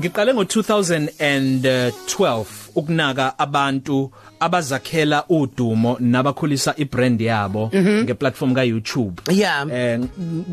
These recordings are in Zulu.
Ngiqale ngo2012 ukunaka abantu abazakhela udumo nabakhulisa ibrand yabo ngeplatform ka YouTube. Yeah. Eh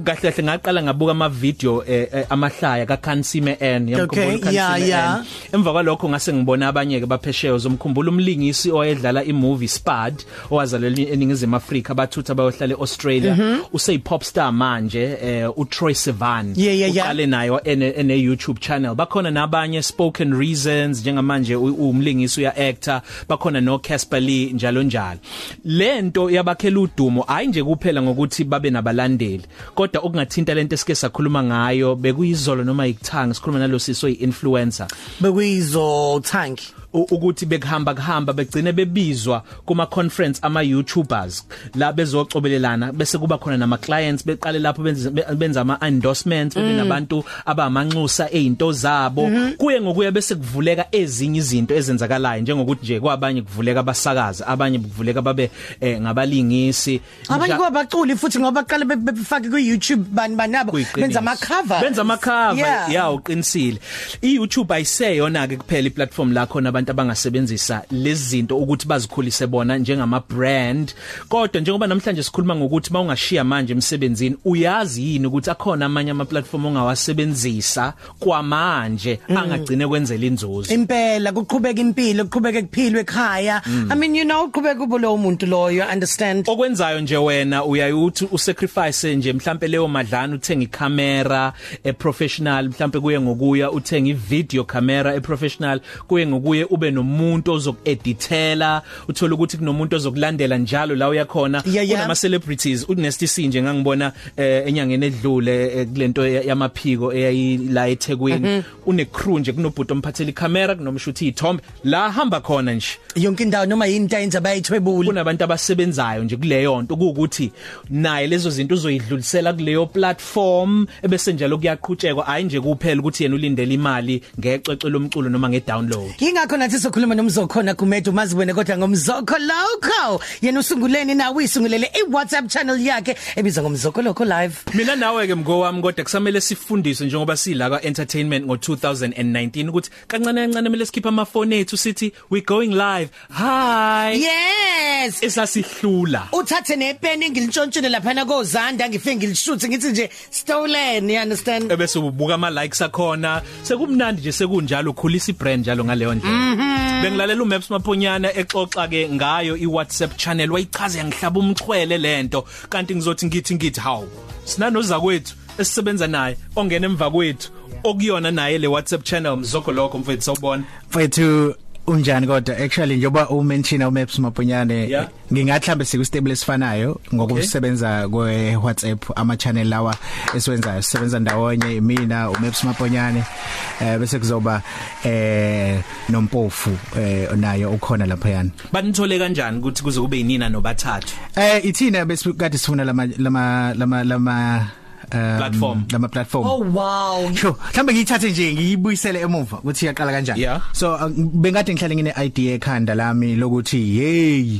kahle kahle ngaqala ngabuka ama video eh, eh, amahlaya ka Kansime N Okay, yeah, yeah. Emva kwalokho ngase ngibona abanye ke baphesheyo zomkhumbula umlingisi owayedlala imovie Spud owazalelwa eningizimu Afrika bathutha bayohlala eAustralia usey pop star manje eh uTroy Sivan Yeah, yeah, yeah. uqale nayo ene, ene YouTube channel bakhona nabanye spoken reasons njengamanje u- umlingisi uya actor bakhona no Casper Lee njalo njalo. Lento yabakhela udumo hayi nje kuphela ngokuthi babe nabalandeli kodwa okungathinta lento esike sakhuluma ngayo bekuyizolo noma ikuthanga sikhuluma nalo siso influencer bekuyizo tank u- ukuthi bekuhamba kuhamba begcine bebizwa kuma conference ama YouTubers la bezocobelelana bese kuba khona nama clients beqale lapho benza be- benza ama endorsements bebe nabantu abamanxusa ezinto zabo. Kuye ngokuya bese kuvuleka ezinye izinto ezenzakalayo njengokuthi nje kwabanye kuvuleka abasakazi abanye kuvuleka babe eh, ngabalingisi. Abanye Nja- kuba baculi futhi ngoba baqale be- befake ku YouTube bani banabo kuyiqiniso. benza ama cover benza ama cover Yeah. yeah uqinisile. iYouTube ayiseyona ke kuphela iplatform lakho nabantu abangasebenzisa lezi zinto ukuthi bazikhulise bona njengama brand. Kodwa njengoba namhlanje sikhuluma ngokuthi mawungashiya manje emsebenzini uyazi yini ukuthi akhona amanye ama platform ongawasebenzisa kwamanje angagcine kwenzela inzuzo? Impela kuqhubeka impilo kuqhubeka kuphilwe ekhaya. I mean you know uqhubeka kubo lo muntu loyo understand. Okwenzayo nje wena uyayithi usacrifice nje mhlambe leyo madlana uthenga icamera eprofessional mhlambe kuye ngokuya uthenga ivideo camera eprofessional kuye ngokuye ube nomuntu ozokueditela uthola ukuthi kunomuntu ozokulandela njalo la uyakhona Yeah, yeah. kunama celebrities uNesty C nje ngangibona eh, enyangeni edlule eh, kulento ya- yamaphiko eyayila eThekwini une crew nje kunobhuti omphathela icamera kunomshuthi ithombe la hamba khona nje. Yonke indawo noma yini into ayenza bayithwebula kunabantu abasebenzayo nje kuleyo nto ukuthi naye lezo zinto uzoyidlulisela kuleyo platform ebese njalo kuyaqhutshekwa hayi nje kuphela ukuthi yena ulindele imali ngecwecwe lomculo noma ngedownload. Ingakho nathi sokhuluma nomzokho na kumedu mazibone kodwa ngomzokho local yena usunguleni na uyisungulele iWhatsApp channel yakhe ebizwa ngomzokho local live. Mina nawe ke mgo wami kodwa kusamele sifundiswe njengoba sila ka entertainment ngo2019 ukuthi kancane kancane kumele sikhipha amafoni ethu sithi we going live. Hi. Yes. Esasihlula. Uthathe nepeni ngilitshontshele lapha na kozanda ngifike ngilishuthe ngithi nje stolen you understand? Ebese ubuka ama likes akhona. Sekumnandi nje sekunjalo ukhulisa ibrand njalo ngaleyo ndlela. Bengilalela uMaps Maphonyana exoxa ke ngayo iWhatsApp channel wayichaza yangihlaba umchwele lento kanti ngizothi ngithi ngithi hawu sinanoza kwethu esisebenza naye ongena emva kwethu okuyona naye le WhatsApp channel. Mzoko lokho mfethu sawubona. Mfethu unjani kodwa? Actually njoba umention uMaps Maponyane Yeah. ngingathi mhlambe siku stable esifanayo ngokusebenza kwe WhatsApp ama channel lawa esiwenzayo sisebenza ndawonye mina uMaps Maponyane eh bese kuzoba eh nompofu eh nayo ukhona lapha yana banithole kanjani ukuthi kuze kube yinina nobathathu? Eh ithina bese kade sifuna lama lama lama lama um, Platform. lama platform oh wow Sho, mhlambe ngiyithathe nje ngiyibuyisele emuva ukuthi yaqala kanjani. Yeah. So uh, bengade ngihlale ngine idea ekhanda lami lokuthi hey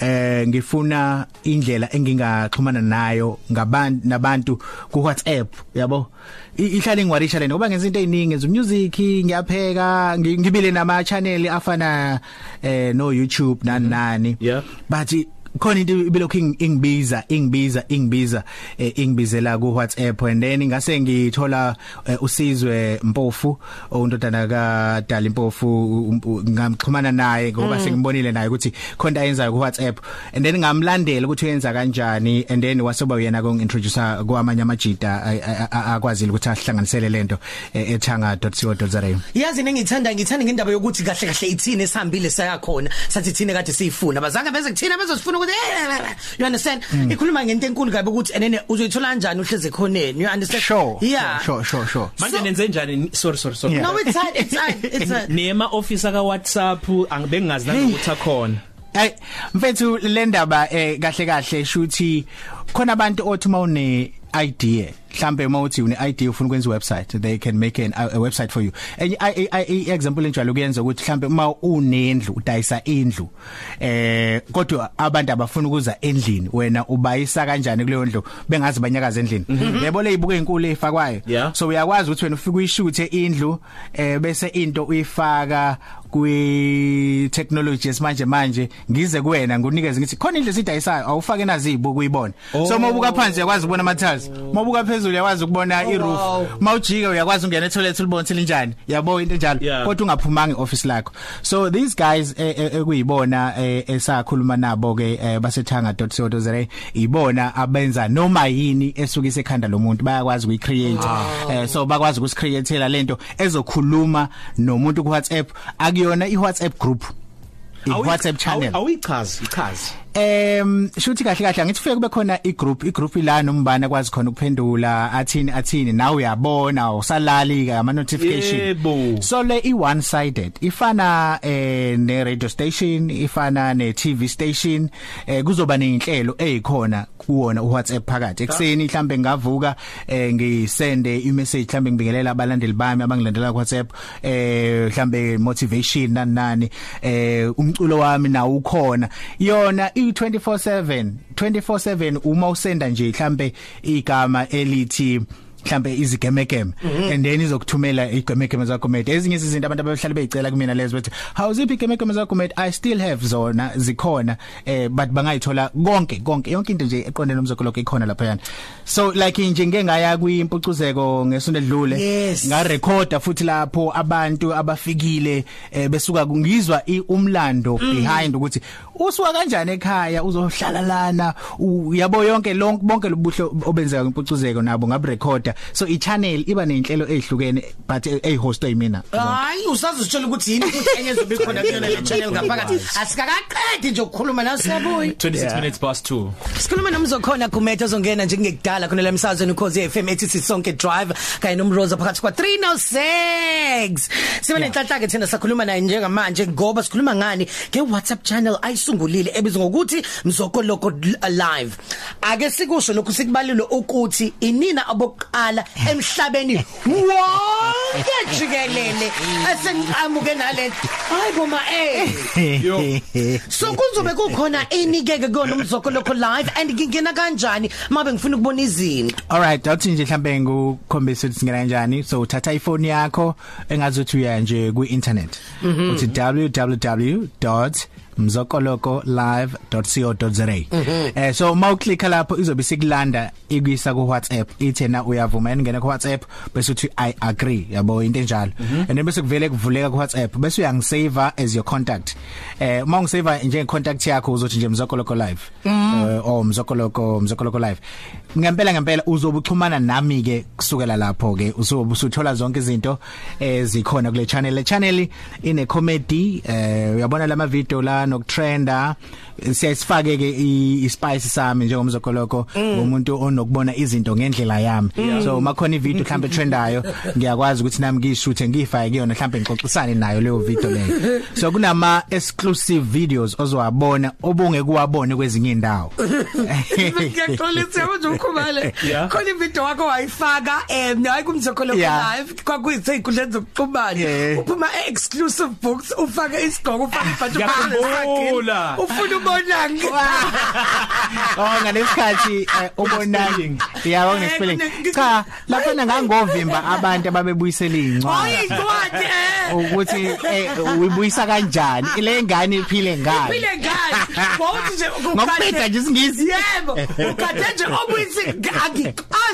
eh ngifuna indlela engingaxhumana nayo ngabantu nabantu ku WhatsApp yabo I- ihlale ngiwarisha lento ngoba ngenza into eziningi ngenza music ngiyapheka ngi- ngibile nama channel afana eh no YouTube nani nani Yeah. but khona into ibelokhu ing- ingibiza ingibiza ingibiza eh, ingibizela ku WhatsApp and then ngase ngithola eh, usizwe Mpofu undodana ka Dali Mpofu u- u- ngamxhumana naye ngoba sengibonile naye ukuthi khona ayenzayo ku WhatsApp and then ngamlandela ukuthi uyenza kanjani and then wasoba yena kongintroduce kwamanye amajita akwazile ukuthi ahlanganisele lento eh, ethanga.co.za yazi ngithanda ngithanda ngendaba yokuthi kahle kahle ithini esihambile sayakhona sathi thina kade siyifuna. Bazange beze kuthina bezosifuna ukuthi eh, you understand? Ikhuluma ngento enkulu kabi ukuthi enene uzoyithola kanjani uhleze khoneni you understand? Sure yeah. sure sure sure. Manje nenze njani? Sorry sorry sorry. No it's hard it's hard it's hard nema officer ka WhatsApp angibengazi nangokuthi akhona. Hey mfethu le ndaba eh kahle kahle shuthi khona abantu othi mawune idea mhlambe mawuthi une ID ufuna ukwenza website they can make an, a, a website for you. Enye example enjalo kuyenza ukuthi mhlambe uma unendlu udayisa indlu eh kodwa abantu abafuna ukuza endlini wena ubayisa kanjani kuleyo ndlu bengazi banyakaza endlini. Yebo le ibuke inkulu efakwayo. Yeah. so uyakwazi ukuthi wena ufike uyishuthe indlu eh bese into uyifaka kwi technology esimanje manje ngize kuwena ngunikeze ngithi khona indlu sidayisayo awufake nazi ibuku uyibona so mawubuka phansi uyakwazi ukubona ama tiles mawubuka phezulu uyakwazi ukubona i wow. roof mawujika uyakwazi ungena etoilet ulibone ukuthi linjani. Yabo into enjalo. Yeah. kodwa ungaphumanga office lakho. So these guys eh, eh, ekuyibona eh, esakhuluma nabo ke eh, basethanga.co.za ibona abenza noma yini esuka isekhanda lomuntu. Bayakwazi ukuyicreate eh, so bakwazi ukusicreateela lento ezokhuluma nomuntu ku WhatsApp akuyona i WhatsApp group. i WhatsApp channel. awichazi ichazi. Em shuthi kahle kahle ngithi fike kube khona igroup igroup ila nombana kwazi khona ukuphendula athini athini nawe uyabona usalali ka ama notification Yebo. so le i one sided ifana eh ne radio station ifana ne TV station eh kuzoba nezinhlelo ezikhona kuwona uWhatsApp phakathi. Ekseni mhlambe ngavuka eh ngisende imessage mhlambe ngibingelela abalandeli bami abangilandela ku WhatsApp eh mhlambe motivation nani nani eh umculo wami nawo ukhona. Yona i24/7 24/7 uma usenda nje mhlambe igama elithi mhlambe izigemegeme and then izokuthumela igemegeme zakho mate ezinye izinto abantu abahlala bezicela kumina lezo bathi how ziphi igemegeme zakho mate i still have zona zikhona eh but bangayithola konke konke. Yonke into nje eqonde nomzokolo ikhona lapha yana so like nje ngeke ngaya kwimpucuzeko ngesonto edlule Yes. nga recorder futhi lapho abantu abafikile eh, besuka ngizwa i- umlando behind ukuthi usuka kanjani ekhaya? Uzohlala lana? U- yabo yonke lonke bonke lobuhle obenzeka kwimpucuzeko nabo ngab recorder so i channel iba nenhlelo ezihlukene but eh hostwe yimina. Hayi usazositshela ukuthi yini futhi enye ezobe khona kuyona le channel ngaphakathi. Asikakaqedi nje ukukhuluma nawe siyabuya. 26 minutes past 2 Sikhuluma nomzokhona Gumete ozongena nje ngekudala khona lemsazweni ukhoze FM ethi sisonke drive kanye nomroza phakathi kwa 306 Sibe nenhlanhla ke thina sakhuluma naye njengamanje ngoba sikhuluma ngani ke WhatsApp channel ayisungulile ebizwa ngokuthi Mzokoloko live. Ake sikusho lokhu sikubalile ukuthi inina abokuqala emhlabeni wonke jikelele esenqamuke nalento hayibo ma eh So kuzobe kukhona inikeke kona umzokoloko live and ngingena kanjani mabe ngifuna ukubona izinto. Alright, awuthi nje mhlambe ngukhombisa ukuthi singena kanjani. So uthatha iphone yakho engazuthi uya nje ku internet. Uthi www.mzokolokolive.co.za. Eh so mawuklikha lapho izobe sikulanda ikuyisa ku WhatsApp. Ithena uyavuma ngena ku WhatsApp bese uthi I agree yabo into enjalo. And then bese kuvele kuvuleka ku WhatsApp bese uyangisave as your contact. Eh uma ungisave nje contact yakho uzothi nje mzokoloko live. Eh or mzokoloko mzokoloko live. ngempela ngempela uzobuxhumana nami ke kusukela lapho ke uzobe usuthola zonke izinto ezikhona kule channel le channel ine comedy eh uyabona lama video la nokutrenda siyasifake ke ispice sami njengomzokoloko umuntu onokubona izinto ngendlela yami so makhona ivideo mhlambe trendayo ngiyakwazi ukuthi nami ngishuthe ngifake kuyona mhlambe ngixoxisane nayo leyo video leyo so kunama exclusive videos ozowabona obunge kuwabone kwezinye indawo Ngiyaxolisa manje ukhumale. Yeah. Khona ivideo wakho wayifaka em hayi kumzokoloko Yeah. live kwakuyizeyikundleni zokuxhumana. Yeah. Uphuma exclusive books ufake isigqoko ufake ibhathi Ngiyakhumbula. Ufuna ubona ngi. Oh nganesikhathi eh, ubona yabo nespelling cha lapha ngangovimba abantu ababebuyisela Hayi incwadi incwadi eh. ukuthi eh, uyibuyisa kanjani? Ile ngane iphile ngani? Phile ngani? Wawuthi nje ngokubeda nje isingisi. Yebo, ukade nje obuyisi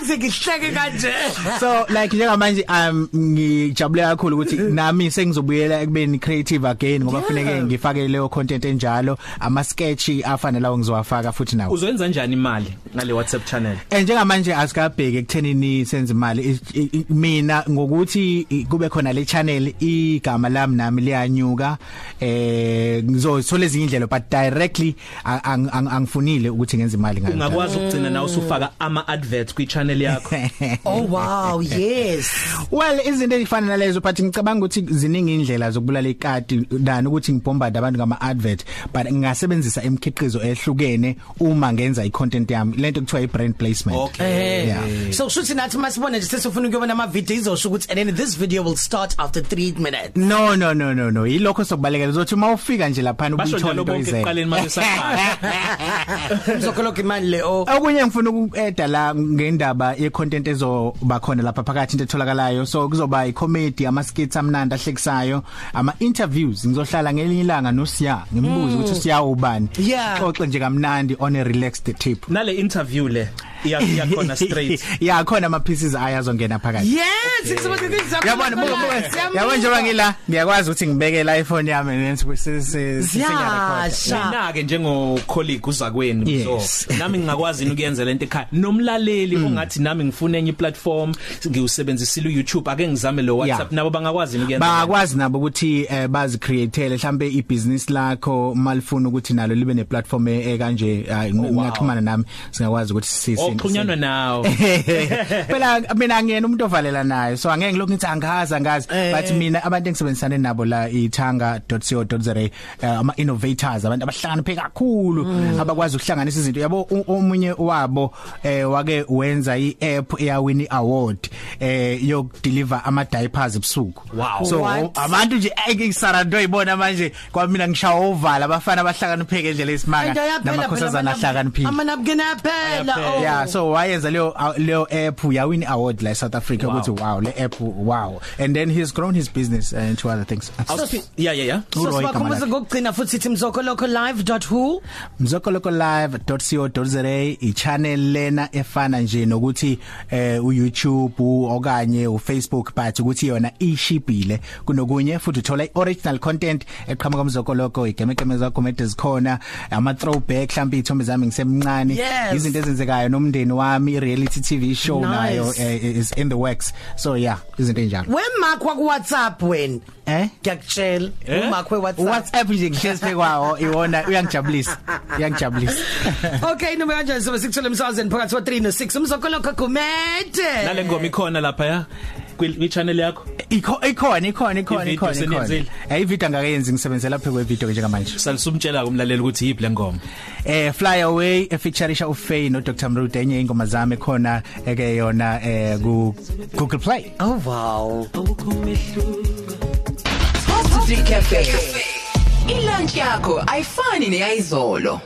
angikaze ngihleke kanje. so like njengamanje um ngijabule kakhulu ukuthi nami sengizobuyela ekubeni creative again ngoba Yeah. kufanele ngifake leyo content enjalo ama sketch afana lawo ngizowafaka futhi nawo. Uzoyenza kanjani imali ngale WhatsApp channel? Eh njengamanje asikabheke ekuthenini senze imali. I- I- I- mina ngokuthi i- kube khona le channel igama lami nami liyanyuka. Eh ngizothola ezinye indlela but directly a- ang- ang- angifunile ukuthi ngenze imali ngayo. Ungakwazi ukugcina nawe usufaka ama adverts kwi channel channel yakho oh wow yes. Well izinto ezifana nalezo but ngicabanga ukuthi ziningi indlela zokubulala ikati dani ukuthi ngibombarde abantu ngama advert but ngingasebenzisa imikhiqizo ehlukene uma ngenza icontent yami. Lento kuthiwa i brand placement. Okay. yeah. So shuthi nathi masibona nje sesifuna ukuyobona ama video izosho ukuthi and then this video will start after 3 minutes. No no no no no. Yilokho sokubalekela. Uzothi uma ufika nje lapha basho ubuyithola njalo into bonke izela eqaleni manje saqala mzokholoka imali le oh. Okunye ngifuna ukueda la ngendaba ye content ezoba khona lapha phakathi into etholakalayo. So kuzoba i comedy ama skits amnandi ahlekisayo ama interviews ngizohlala ngelinye ilanga no Siya ngimbuza ukuthi Siya ubani. Yeah. xoxe nje kamnandi on a relaxed tip nale interview le iyakhona straight. Ya khona ama pieces ayazongena phakathi. Yes ngizobakuzisa Yabona buka buka yabona. njengoba ngila ngiyakwazi ukuthi ngibekele iPhone yami ngenze Ziyasha. mina ke njengo colleague uzakweni Yes. so nami ngingakwazi ukuyenza lento ekhaya? Nomlaleli ongathi nami ngifuna enye platform ngiusebenzisile uYouTube ake ngizame lo WhatsApp. Yeah. nabo bangakwazi ukuyenza bangakwazi nabo ukuthi eh, bazi createele mhlambe ibusiness lakho malifuna ukuthi nalo libe ne platform ekanje ngiyaxhumana nami singakwazi ukuthi sisi oxhunyanwa nawo. Phela mina ngiyena umuntu ovalela naye. So angeke lokhu ngithi angazi angazi. Eh. but mina abantu engisebenzisane nabo la ithanga.co.za uh, ama innovators abantu abahlakaniphe kakhulu abakwazi ukuhlanganisa izinto. Yabo u- omunye wabo eh wake wenza iApp eyawini award eh yokudeliver ama diapers ebusuku. Wow. so What? abantu nje engisarando yibona manje. Kwamina ngishawa ovala abafana abahlakanipheke ngendlela esimanga namakhosazana ahlakaniphile. amanapkin aphela oh yeah so wayenza leyo leyo app yawin award la South Africa Wow. ukuthi wow. le app wow. And then he's grown his business uh, into other things. Auspi- yeah yeah yeah. So Uroy sibakhumbuza igama ngokugcina futhi sithi mzokolokolive.who mzokolokolive.co.za i-channel lena efana nje nokuthi eh uYouTube okanye uFacebook but ukuthi yona ishibhile. Kunokunye futhi uthola ioriginal content eqhamuka mzokoloko igemekeme zakho comedy zikhona ama throwback mhlawumbe ithombe zami ngisemncane Yes. izinto ezenzekayo nomndeni wami reality TV show Nice. nayo eh, is in the works. So yeah izinto enjalo wemark wa WhatsApp wena? Eh? Ngiyakutshela. Eh? umark we WhatsApp? WhatsApp nje ngihlezi kwawo iwona uyangijabulisa uyangijabulisa. Okay noma kanjani sobe sikuthola emsazweni phakathi wa 3 no 6 umzokoloko gumede! Nale ngoma ikhona lapha ya kwi channel yakho? Ikho ikhona ikhona ikhona I-video ikhona ikhona. seniyenzile? Eh ivideo ngakayenzi ngisebenzela phezulu kwevideo nje ngamanje. salisumtshela kumlaleli ukuthi yipi lengoma Eh Fly Away efeatureisha uFay no Dr Mrude enye ingoma zami khona eke yona eh ku Google Play. oh wow Positive Cafe. Ilunch yakho ayifani neyizolo.